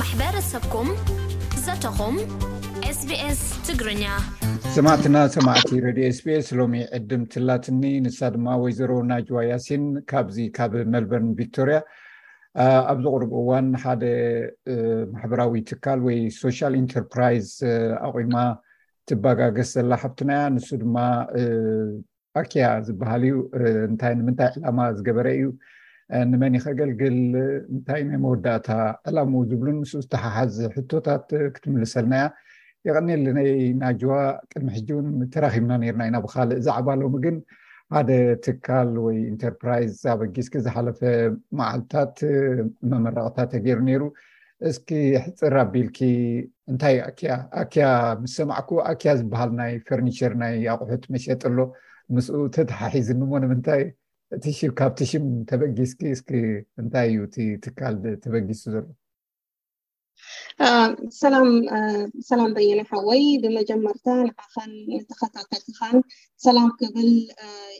ማሕበረሰብኩም ዘተኹም ኤስቢኤስ ትግርኛ ሰማዕትና ሰማዕቲ ረድዮ ስፔስ ሎሚ ዕድም ትላትኒ ንሳ ድማ ወይዘሮ ናጅዋ ያሲን ካብዚ ካብ መልበርን ቪክቶርያ ኣብ ዝቅርብ እዋን ሓደ ማሕበራዊ ትካል ወይ ሶሻል ኢንተርፕራይዝ ኣቑማ ትባጋገስ ዘላ ሓብትና እያ ንሱ ድማ ኣኪያ ዝበሃል እዩ እንታይ ንምንታይ ዕላማ ዝገበረ እዩ ንመን ይከገልግል እንታይ ናይ መወዳእታ ዕላሙ ዝብሉን ምስ ዝተሓሓዝ ሕቶታት ክትምልሰልና እያ የቀኒልነይ ናጅዋ ቅድሚ ሕጂ እውን ተራኪብና ነርና ኢና ብካልእ ዛዕባ ሎሚ ግን ሓደ ትካል ወይ ኢንተርፕራይዝ ኣበጊስኪ ዝሓለፈ መዓልትታት መመረቕታ ተገይሩ ነይሩ እስኪ ሕፅር ኣቢልኪ እንታይ እዩ ኣኪያ ኣኪያ ምስ ሰማዕኩ ኣኪያ ዝበሃል ናይ ፈርኒቸር ናይ ኣቑሑት መሸጢ ኣሎ ምስኡ ተተሓሒዝኒ እሞ ንምንታይ እቲ ሽም ካብቲ ሽም ተበጊስኪ እስኪ እንታይ እዩ እቲ ትካል ተበጊሱ ዘሎ ሰላም ሰላም በየነ ሓወይ ብመጀመርታ ንዓኻን ንተኸታተልትኻን ሰላም ክብል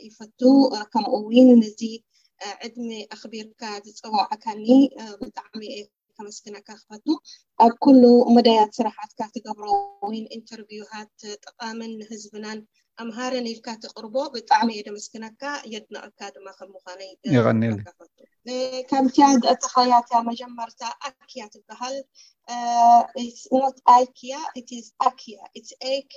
ይፈቱ ከምኡ እውን ነዚ ዕድመይ ኣኽቢርካ ዝጸዋዕካኒ ብጣዕሚ እየ ከመስግነካ ክፈቱ ኣብ ኩሉ መዳያት ስራሓትካ ትገብሮ ወይን ኢንተርቪውሃት ጠቓምን ንህዝብናን ኣምሃርን ኢልካ ትቕርቦ ብጣዕሚ እየ ደመስግነካ የድንቐካ ድማ ከም ምዃነይ ይቐኒል ከምቲያ እትኸያ እቲያ መጀመርታ ኣክያ ትበሃል ኢትስ ኖት ኣይክያ ኢትስ ኣክያ ኢትስ ኤኬ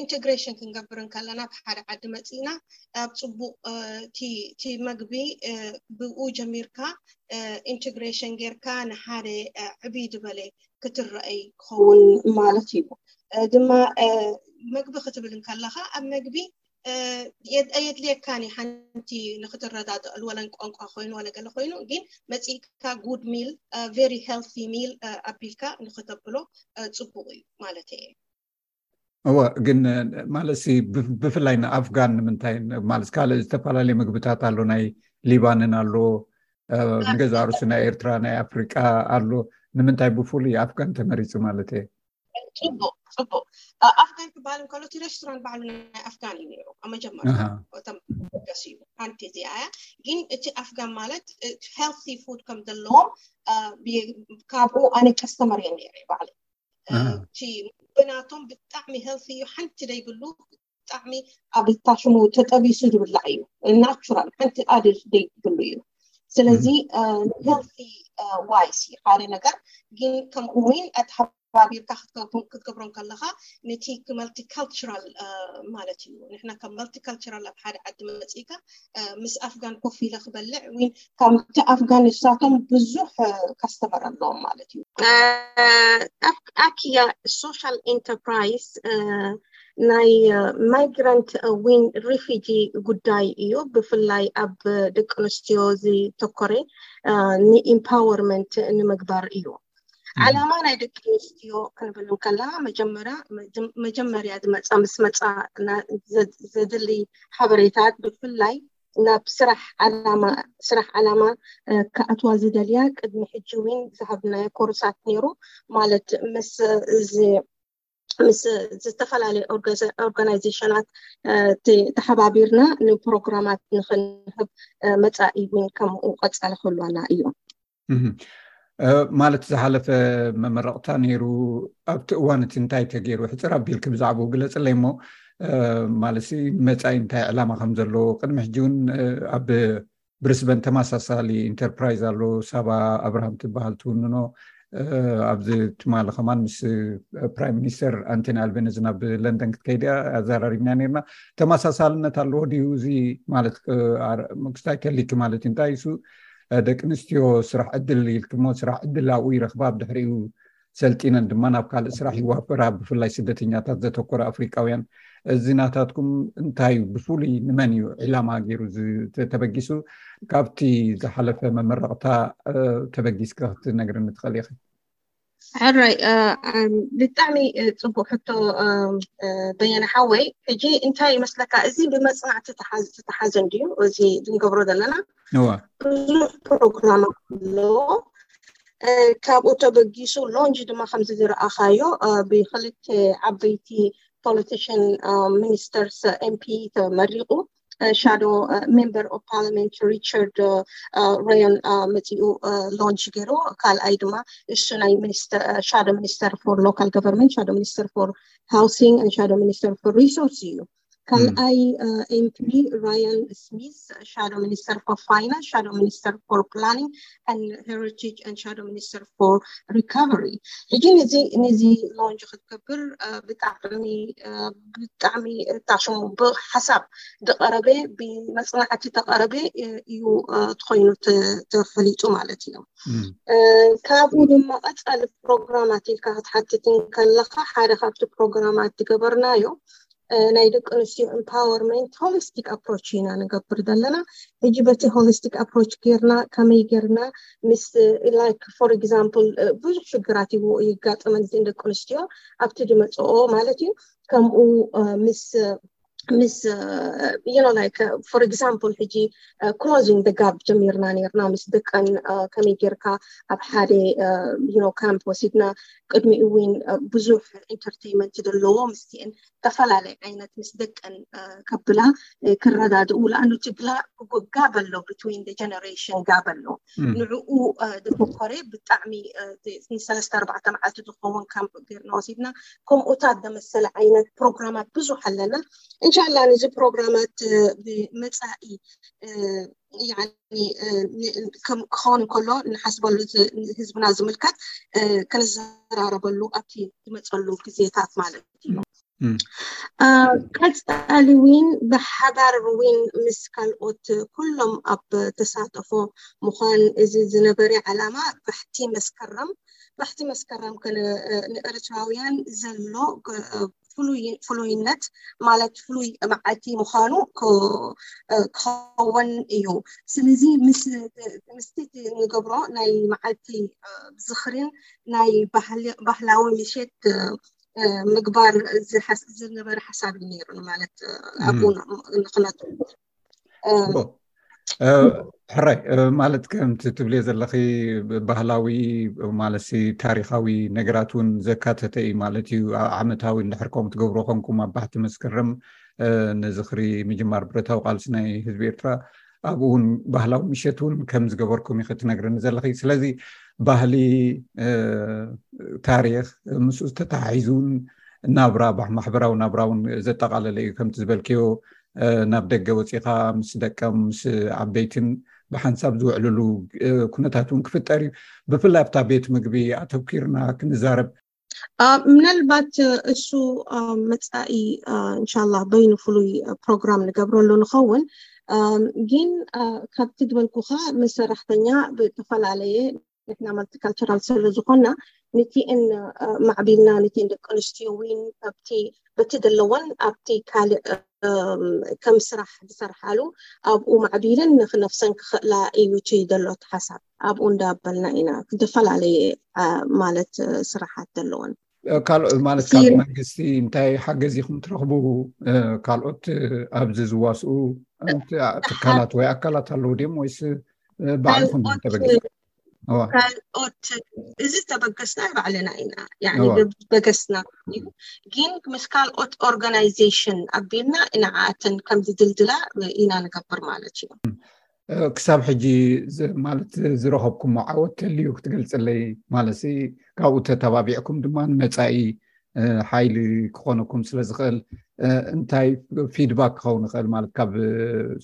ኢንተግሬሽን ክንገብር እንከለና ኣብ ሓደ ዓዲ መፂእና ኣብ ፅቡቅ እቲ መግቢ ብኡ ጀሚርካ ኢንተግሬሽን ጌርካ ንሓደ ዕብይ ዝበለ ክትረአይ ክኸውን ማለት እዩ ድማ መግቢ ክትብል እንከለካ ኣብ መግቢ የድልየካን እዩ ሓንቲ ንክትረዳድኣሉ ወለን ቋንቋ ኮይኑ ወለ ገለ ኮይኑ ግን መፂእካ ጉድ ሚል ቨሪ ሄልቲ ሚል ኣቢልካ ንክተብሎ ፅቡቅ እዩ ማለት እየ እወ ግን ማለት ብፍላይ ንኣፍጋን ንምንታይ ማለት ካልእ ዝተፈላለዩ ምግብታት ኣሎ ናይ ሊባንን ኣሎ ንገዛ ርሱ ናይ ኤርትራ ናይ ኣፍሪቃ ኣሎ ንምንታይ ብፍሉይ ኣፍጋን ተመሪፂ ማለት እየ ፅቡቅ ፅቡቅ ኣፍጋን ክበሃል እንከሎ እቲ ሬስቶራንት ባዕሉ ናይ ኣፍጋን እዩ ነይሩ ኣብ መጀመርታገስ እዩ ሓንቲ እዚኣ እያ ግን እቲ ኣፍጋን ማለት ሄልቲ ፉድ ከም ዘለዎም ካብኡ ኣነ ከስተመር እየ ነይረ ባዕለ እቲ ብናቶም ብጣዕሚ ሄልቲ እዩ ሓንቲ ደይብሉ ብጣዕሚ ኣብ ታሽሙ ተጠቢሱ ዝብላዕ እዩ ናቹራል ሓንቲ ኣደ ደይብሉ እዩ ስለዚ ሄልቲ ዋይስ እዩ ሓደ ነገር ግን ከምኡ እውን ኣተሓባቢርካ ክትገብሮ ከለካ ነቲ መልቲካልቸራል ማለት እዩ ንሕና ካብ መልቲካልቸራል ኣብ ሓደ ዓዲ መፅእካ ምስ ኣፍጋን ኮፍ ኢለ ክበልዕ ወይ ካብቲ ኣፍጋን ንሳቶም ብዙሕ ካስተመር ኣለዎም ማለት እዩ ኣኪያ ሶሻል ኢንተርፕራይዝ ናይ ማይግራንት ወይ ሪፊጂ ጉዳይ እዩ ብፍላይ ኣብ ደቂ ኣንስትዮ ዝተኮረ ንኢምፓወርመንት ንምግባር እዩ ዓላማ ናይ ደቂ ኣንስትዮ ክንብል ከላ መጀመርያ መጀመርያ ዝመፃ ምስ መፃ ዘድሊ ሓበሬታት ብፍላይ ናብ ስራሕ ዓላማ ስራሕ ዓላማ ክኣትዋ ዝደልያ ቅድሚ ሕጂ እውን ዝሃብናዮ ኮርሳት ነይሩ ማለት ምስ እዚ ምስ ዝተፈላለዩ ኦርጋናይዜሽናት ተሓባቢርና ንፕሮግራማት ንክንህብ መፃኢ እውን ከምኡ ቀፃሊ ክህልዋና እዩ ማለት ዝሓለፈ መመረቕታ ነይሩ ኣብቲ እዋን እቲ እንታይ ተገይሩ ሕፅር ኣቢልኪ ብዛዕባ ግለፅለይ እሞ ማለት መፃኢ እንታይ ዕላማ ከም ዘለዎ ቅድሚ ሕጂ እውን ኣብ ብሪስበን ተመሳሳሊ ኢንተርፕራይዝ ኣሎ ሳባ ኣብርሃም ትበሃል ትውንኖ ኣብዚ ትማሊ ከማን ምስ ፕራይም ሚኒስተር ኣንቶኒ ኣልቤነዝ ናብ ለንደን ክትከይዲ ኣዘራሪብና ነርና ተመሳሳልነት ኣለዎ ድዩ እዚ ማለት ክስታይ ከሊኪ ማለት እዩ እንታይ ደቂ ኣንስትዮ ስራሕ ዕድል ኢልክሞ ስራሕ ዕድል ኣብኡ ይረክባ ብ ድሕሪኡ ሰልጢነን ድማ ናብ ካልእ ስራሕ ይዋፈራ ብፍላይ ስደተኛታት ዘተኮረ ኣፍሪቃውያን እዚ ናታትኩም እንታይ እዩ ብፍሉይ ንመን እዩ ዒላማ ገይሩ ተበጊሱ ካብቲ ዝሓለፈ መመረቕታ ተበጊስካ ክትነግርኒ ትኽእል ኢኺ ሕራይ ብጣዕሚ ፅቡቅ ሕቶ በየነ ሓወይ ሕጂ እንታይ ይመስለካ እዚ ብመፅናዕቲ ዝተሓዘ እንድዩ እዚ ንገብሮ ዘለና ብዙሕ ፕሮግራም ኣለዎ ካብኡ ተበጊሱ ሎንጅ ድማ ከምዚ ዝረኣኻዮ ብክልተ ዓበይቲ ፖለቲሽን ሚኒስተርስ ኤምፒ ተመሪቑ ሻዶ ሜምበር ኦፍ ፓርላመንት ሪቻርድ ሮዮን መፂኡ ሎንች ገይሩ ካልኣይ ድማ እሱ ናይ ሻዶ ሚኒስተር ፎር ሎካል ገቨርንመንት ሻዶ ሚኒስተር ፎር ሃውሲንግ ን ሻዶ ሚኒስተር ፎር ሪሶርስ እዩ ካልኣይ ኤምፒ ራያን ስሚስ ሻዶ ሚኒስተር ፎር ፋይናንስ ሻዶ ሚኒስተር ፎር ፕላኒንግ ን ሄሪቴጅ ን ሻዶ ሚኒስተር ፎር ሪካቨሪ ሕጂ ነዚ ነዚ ሎንጅ ክትገብር ብጣዕሚ ብጣዕሚ እታሽሙ ብሓሳብ ዝቐረበ ብመፅናዕቲ ተቐረበ እዩ ትኾይኑ ተፈሊጡ ማለት እዩ ካብኡ ድማ ቀፃሊ ፕሮግራማት ኢልካ ክትሓትት ከለካ ሓደ ካብቲ ፕሮግራማት ዝገበርናዮ ናይ ደቂ ኣንስትዮ ኤምፓወርመንት ሆሊስቲክ ኣፕሮች ኢና ንገብር ዘለና ሕጂ በቲ ሆሊስቲክ ኣፕሮች ጌርና ከመይ ጌርና ምስ ላይክ ፎር ኤግዛምፕል ብዙሕ ሽግራት እዩ ይጋጠመን እዚን ደቂ ኣንስትዮ ኣብቲ ድመፅኦ ማለት እዩ ከምኡ ምስ ምስ ዩኖ ላይክ ፎር ኤግዛምፕል ሕጂ ክሎዚንግ ደ ጋብ ጀሚርና ነርና ምስ ደቀን ከመይ ጌርካ ኣብ ሓደ ዩኖ ካምፕ ወሲድና ቅድሚኡ እውን ብዙሕ ኢንተርቴንመንት ዘለዎ ምስቲኤን ዝተፈላለየ ዓይነት ምስ ደቀን ከብላ ክረዳድኡ ለኣኑ ችግላ ጋብ ኣሎ ብትዊን ጀነሬሽን ጋብ ኣሎ ንዕኡ ድኮኮረ ብጣዕሚ ንሰለስተ ኣርባዕተ መዓልቲ ዝኸውን ካምፕ ገርና ወሲድና ከምኡታት ዘመሰለ ዓይነት ፕሮግራማት ብዙሕ ኣለና እንሻላ ንዚ ፕሮግራማት ብመፃኢ ክኸውን ከሎ ንሓስበሉ ህዝብና ዝምልከት ክንዘራረበሉ ኣብቲ ዝመፀሉ ግዜታት ማለት ቀፃሊ ዊን ብሓባር ዊን ምስ ካልኦት ኩሎም ኣብ ተሳተፎ ምዃን እዚ ዝነበረ ዓላማ ባሕቲ መስከረም ባሕቲ መስከረም ንኤርትራውያን ዘሎ ፍሉይነት ማለት ፍሉይ መዓልቲ ምዃኑ ክኸውን እዩ ስለዚ ምስቲ ንገብሮ ናይ መዓልቲ ዝኽሪን ናይ ባህላዊ ምሸት ምግባር ዝነበረ ሓሳብ እዩ ነይሩ ማለት ኣብኡ ንክነቱ ሕራይ ማለት ከምቲ ትብልዮ ዘለኺ ባህላዊ ማለት ታሪካዊ ነገራት እውን ዘካተተ እዩ ማለት እዩ ዓመታዊ እንድሕር ከምኡ ትገብሮ ኮንኩም ኣብ ባሕቲ መስከረም ንዝኽሪ ምጅማር ብረታዊ ቃልሲ ናይ ህዝቢ ኤርትራ ኣብኡ እውን ባህላዊ ምሸት እውን ከም ዝገበርኩም ኢኺ ትነግርኒ ዘለኺ ስለዚ ባህሊ ታሪክ ምስኡ ዝተተሓሒዙ እውን ናብራ ማሕበራዊ ናብራ እውን ዘጠቃለለ እዩ ከምቲ ዝበልክዮ ናብ ደገ ወፂኻ ምስ ደቀም ምስ ዓበይትን ብሓንሳብ ዝውዕልሉ ኩነታት እውን ክፍጠር እዩ ብፍላይ ኣብታ ቤት ምግቢ ኣተኪርና ክንዛረብ ምናልባት እሱ መፃኢ እንሻላ በይኑ ፍሉይ ፕሮግራም ንገብረሉ ንኸውን ግን ካብቲ ዝበልኩኻ ምስ ሰራሕተኛ ብተፈላለየ ንሕና ማልቲካልቸራል ስለ ዝኾና ንቲኤን ማዕቢልና ንቲኤን ደቂ ኣንስትዮ እውን ኣብቲ በቲ ዘለወን ኣብቲ ካልእ ከም ስራሕ ዝሰርሓሉ ኣብኡ ማዕቢልን ንክነፍሰን ክኽእላ እዩ እቲ ዘሎ እቲ ሓሳብ ኣብኡ እንዳበልና ኢና ዝተፈላለየ ማለት ስራሓት ዘለዎን ካልኦ ማለት ካብ መንግስቲ እንታይ ሓገዝ ኢኹም ትረኽቡ ካልኦት ኣብዚ ዝዋስኡ ትካላት ወይ ኣካላት ኣለዉ ድም ወይስ ባዕልኹም ተበጊስካልኦት እዚ ተበገስና ባዕልና ኢና በገስና እዩ ግን ምስ ካልኦት ኦርጋናይዜሽን ኣቢልና ንዓኣተን ከም ዝድልድላ ኢና ንገብር ማለት እዩ ክሳብ ሕጂ ማለት ዝረኸብኩሞ ዓወት ተልዩ ክትገልፅለይ ማለት ካብኡ ተተባቢዕኩም ድማ ንመፃኢ ሓይሊ ክኾነኩም ስለ ዝኽእል እንታይ ፊድባክ ክኸውን ይኽእል ማለት ካብ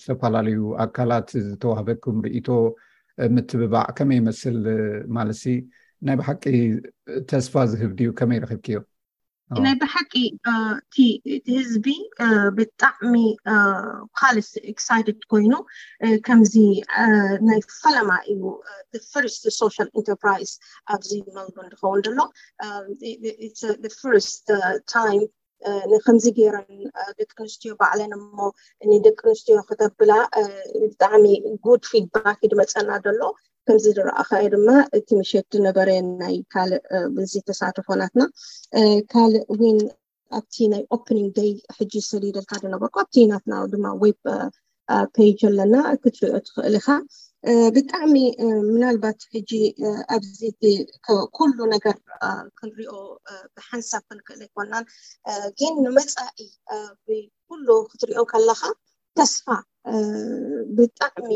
ዝተፈላለዩ ኣካላት ዝተዋህበኩም ርእቶ ምትብባዕ ከመይ ይመስል ማለት ናይ ብሓቂ ተስፋ ዝህብ ድዩ ከመይ ረኪብክዮ ናይ ብሓቂ እቲ ህዝቢ ብጣዕሚ ካልስ ኤክሳይትድ ኮይኑ ከምዚ ናይ ፈለማ እዩ ፍርስት ሶሻል ኢንተርፕራይዝ ኣብዚ መልበርን ዝኸውን ዘሎ ፍርስት ታይም ንከምዚ ገይረን ደቂ ኣንስትዮ ባዕለን እሞ ንደቂ ኣንስትዮ ክተብላ ብጣዕሚ ጉድ ፊድባክ ይድመፀና ዘሎ ከምዚ ዝረኣኻዮ ድማ እቲ ምሸት ዝነበረ ናይ ካልእ ብዚ ተሳተፎ ናትና ካልእ እውን ኣብቲ ናይ ኦፕኒንግ ደይ ሕጂ ሰሊደልካ ዝነበርኩ ኣብቲ ናትና ድማ ዌብ ፔጅ ኣለና ክትሪኦ ትኽእል ኢኻ ብጣዕሚ ምናልባት ሕጂ ኣብዚ ኩሉ ነገር ክንሪኦ ብሓንሳብ ክንክእል ኣይኮናን ግን ንመፃኢ ብኩሉ ክትሪኦ ከለኻ ተስፋ ብጣዕሚ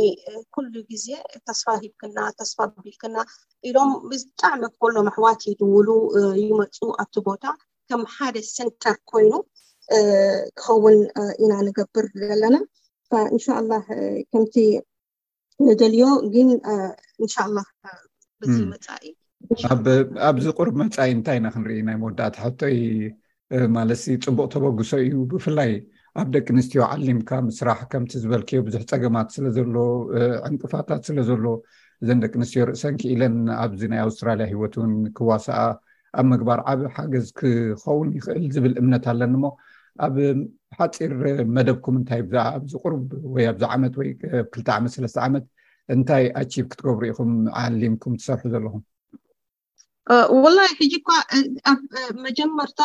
ኩሉ ግዜ ተስፋ ሂብክና ተስፋ ቢልክና ኢሎም ብጣዕሚ ኩሎም ኣሕዋት ይድውሉ ይመፁ ኣብቲ ቦታ ከም ሓደ ሰንተር ኮይኑ ክኸውን ኢና ንገብር ዘለና እንሻላ ከምቲ ንደልዮ ግን እንሻላ በዚ መፃኢ ኣብዚ ቁርብ መፃኢ እንታይ ኢና ክንርኢ ናይ መወዳእታ ሕቶይ ማለት ፅቡቅ ተበግሶ እዩ ብፍላይ ኣብ ደቂ ኣንስትዮ ዓሊምካ ምስራሕ ከምቲ ዝበልክዮ ብዙሕ ፀገማት ስለዘሎ ዕንቅፋታት ስለዘሎ እዘን ደቂ ኣንስትዮ ርእሰን ክኢለን ኣብዚ ናይ ኣውስትራልያ ሂወት እውን ክዋሳኣ ኣብ ምግባር ዓብ ሓገዝ ክኸውን ይኽእል ዝብል እምነት ኣለኒ እሞ ኣብ ሓፂር መደብኩም እንታይ ኣብዚ ቁሩብ ወይ ኣብዚ ዓመት ወይ ክልተ ዓመት ሰለስተ ዓመት እንታይ ኣቺቭ ክትገብሩ ኢኹም ዓሊምኩም ትሰርሑ ዘለኹም ወላይ ሕጂ እኳ ኣብ መጀመርታ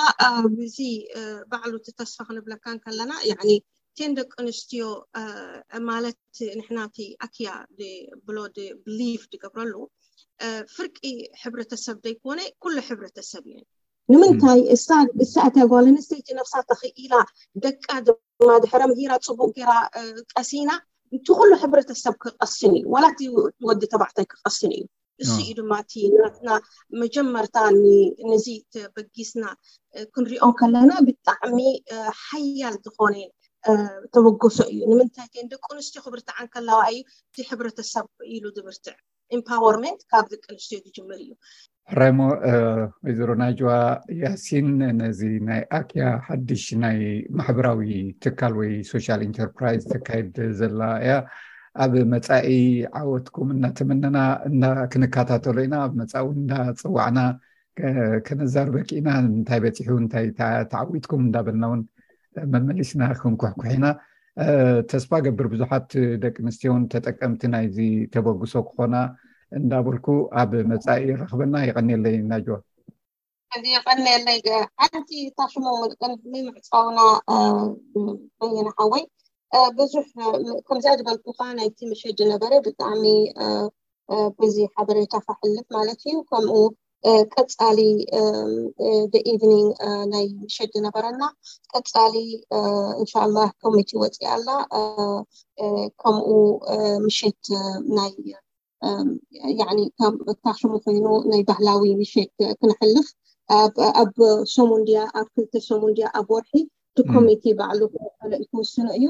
እዚ ባዕሉ እቲ ተስፋ ክንብለካ ከለና እተን ደቂ ኣንስትዮ ማለት ንሕና እቲ ኣኪያ ብሎ ብሊቭ ዝገብረሉ ፍርቂ ሕብረተሰብ ዘይኮነ ኩሉ ሕብረተሰብ እየን ንምንታይ እሳ እሳ እታ ጓል ኣንስተይቲ ነብሳ ተኽኢላ ደቃ ድማ ድሕረ ምሂራ ፅቡቅ ጌራ ቀሲና እቲ ኩሉ ሕብረተሰብ ክቀስን እዩ ዋላ እቲ ወዲ ተባዕታይ ክቀስን እዩ እሱ እዩ ድማ እቲ ናትና መጀመርታ ነዚ ተበጊስና ክንሪኦ ከለና ብጣዕሚ ሓያል ዝኾነ ተበገሶ እዩ ንምንታይ ከን ደቂ ኣንስትዮ ክብርትዓ ከላዋ እዩ እቲ ሕብረተሰብ ኢሉ ዝብርትዕ ኢምፓወርመንት ካብ ደቂ ኣንስትዮ ዝጅምር እዩ ሕራይሞ ወይዘሮ ናጅዋ ያሲን ነዚ ናይ ኣክያ ሓድሽ ናይ ማሕበራዊ ትካል ወይ ሶሻል ኢንተርፕራይዝ ተካይድ ዘላ እያ ኣብ መፃኢ ዓወትኩም እናተመነና እና ክንከታተሎ ኢና ኣብ መፃኢ እውን እንዳፀዋዕና ከነዛርበኪ ኢና እንታይ በፂሑ እንታይ ተዓዊትኩም እንዳበልና እውን መመሊስና ክንኩሕኩሕ ኢና ተስፋ ገብር ብዙሓት ደቂ ኣንስትዮን ተጠቀምቲ ናይዚ ተበግሶ ክኾና እንዳበልኩ ኣብ መፃኢ ረኽበና ይቀኒለይ ናጆ እዚ የቀንየለይ ሓንቲ ታሽሙ ምልቅን ምምዕፃውና በየነ ሓወይ ብዙሕ ከምዚኣ ዝበልኩካ ናይቲ መሸዲ ነበረ ብጣዕሚ በዚ ሓበሬታ ካሕልፍ ማለት እዩ ከምኡ ቀፃሊ ኢቭኒንግ ናይ መሸዲ ነበረና ቀፃሊ እንሻላ ኮሚቲ ወፂኣ ኣላ ከምኡ ምሽት ናይ እታ ሽሙ ኮይኑ ናይ ባህላዊ ምሸት ክነሕልፍ ኣብ ሰሙን ድያ ኣብ ክልተ ሰሙን ድያ ኣብ ወርሒ እቲ ኮሚቴ ባዕሉ ዩ ክውስኑ እዩ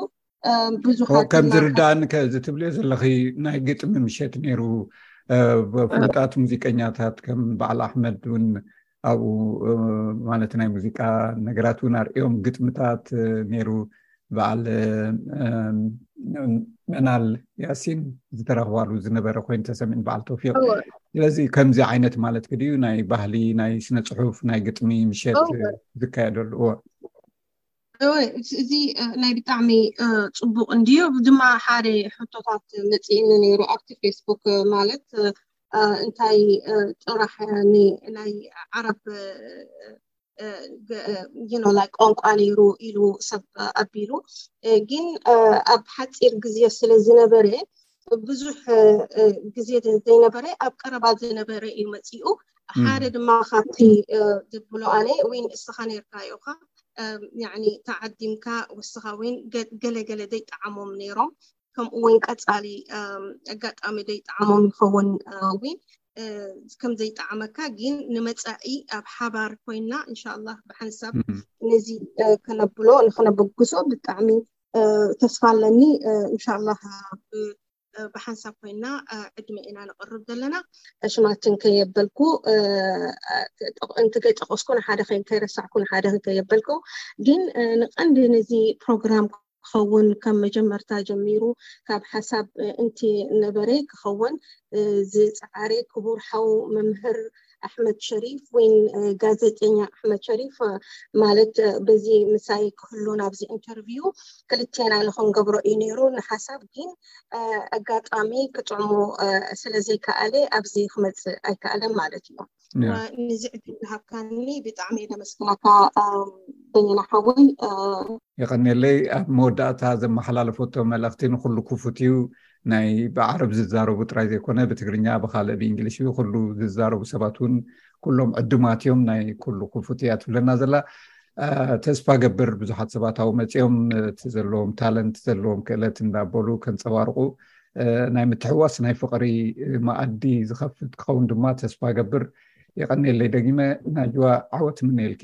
ብዙከም ዝርዳእኒ ከዚ ትብልዮ ዘለኺ ናይ ግጥሚ ምሸት ነይሩ ፍሉጣት ሙዚቀኛታት ከም በዓል ኣሕመድ እውን ኣብኡ ማለት ናይ ሙዚቃ ነገራት እውን ኣርእዮም ግጥምታት ነይሩ በዓል መናል ያሲን ዝተረኽባሉ ዝነበረ ኮይኑ ተሰሚዑ በዓል ተውፊቅ ስለዚ ከምዚ ዓይነት ማለት ግድዩ ናይ ባህሊ ናይ ስነ ፅሑፍ ናይ ግጥሚ ምሸት ዝካየደሉ እዎ እዚ ናይ ብጣዕሚ ፅቡቅ እንድዩ ድማ ሓደ ሕቶታት መፅእኒ ነይሩ ኣብቲ ፌስቡክ ማለት እንታይ ጥራሕ ናይ ዓረብ ዩኖ ናይ ቋንቋ ነይሩ ኢሉ ሰብ ኣቢሉ ግን ኣብ ሓፂር ግዜ ስለ ዝነበረ ብዙሕ ግዜ ዘይነበረ ኣብ ቀረባ ዝነበረ እዩ መፂኡ ሓደ ድማ ካብቲ ዝብሎ ኣነ ወይ ንእስኻ ነርካዮኻ ያኒ ተዓዲምካ ወስኻ ወይ ገለገለ ዘይጠዓሞም ነይሮም ከምኡ ወይ ቀፃሊ ኣጋጣሚ ዘይጠዓሞም ይኸውን ወይ ከም ዘይጠዓመካ ግን ንመፃኢ ኣብ ሓባር ኮይና እንሻላ ብሓንሳብ ነዚ ከነብሎ ንክነበግሶ ብጣዕሚ ተስፋ ኣለኒ እንሻላ ብሓንሳብ ኮይና ዕድመ ኢና ንቕርብ ዘለና ሽማትን ከየበልኩ እንትገይጠቀስኩ ንሓደ ከይረሳዕኩ ንሓደ ከየበልኩ ግን ንቐንዲ ነዚ ፕሮግራም ክኸውን ከም መጀመርታ ጀሚሩ ካብ ሓሳብ እንቲ ነበረ ክኸውን ዝፀዓረ ክቡር ሓው መምህር ኣሕመድ ሸሪፍ ወይ ጋዜጠኛ ኣሕመድ ሸሪፍ ማለት በዚ ምሳይ ክህሉ ናብዚ ኢንተርቪው ክልቴና ንክንገብሮ እዩ ነይሩ ንሓሳብ ግን ኣጋጣሚ ክጥዕሞ ስለ ዘይከኣለ ኣብዚ ክመፅእ ኣይከኣለን ማለት እዩ ንዚ ዕድል ዝሃብካኒ ብጣዕሚ እየ ለመስግናካ በይና ሓወይ የቐኔለይ ኣብ መወዳእታ ዘመሓላለፈቶ መልእኽቲ ንኩሉ ክፉት እዩ ናይ ብዓረብ ዝዛረቡ ጥራይ ዘይኮነ ብትግርኛ ብካልእ ብእንግሊሽ ኩሉ ዝዛረቡ ሰባት እውን ኩሎም ዕዱማት እዮም ናይ ኩሉ ክፉት እያ ትብለና ዘላ ተስፋ ገብር ብዙሓት ሰባት ኣው መፅኦም እቲ ዘለዎም ታለንት ዘለዎም ክእለት እንዳበሉ ከንፀባርቁ ናይ ምትሕዋስ ናይ ፍቅሪ መኣዲ ዝኸፍት ክኸውን ድማ ተስፋ ገብር የቀኒየለይ ደጊመ ናጅዋ ዓወት ምንየልኪ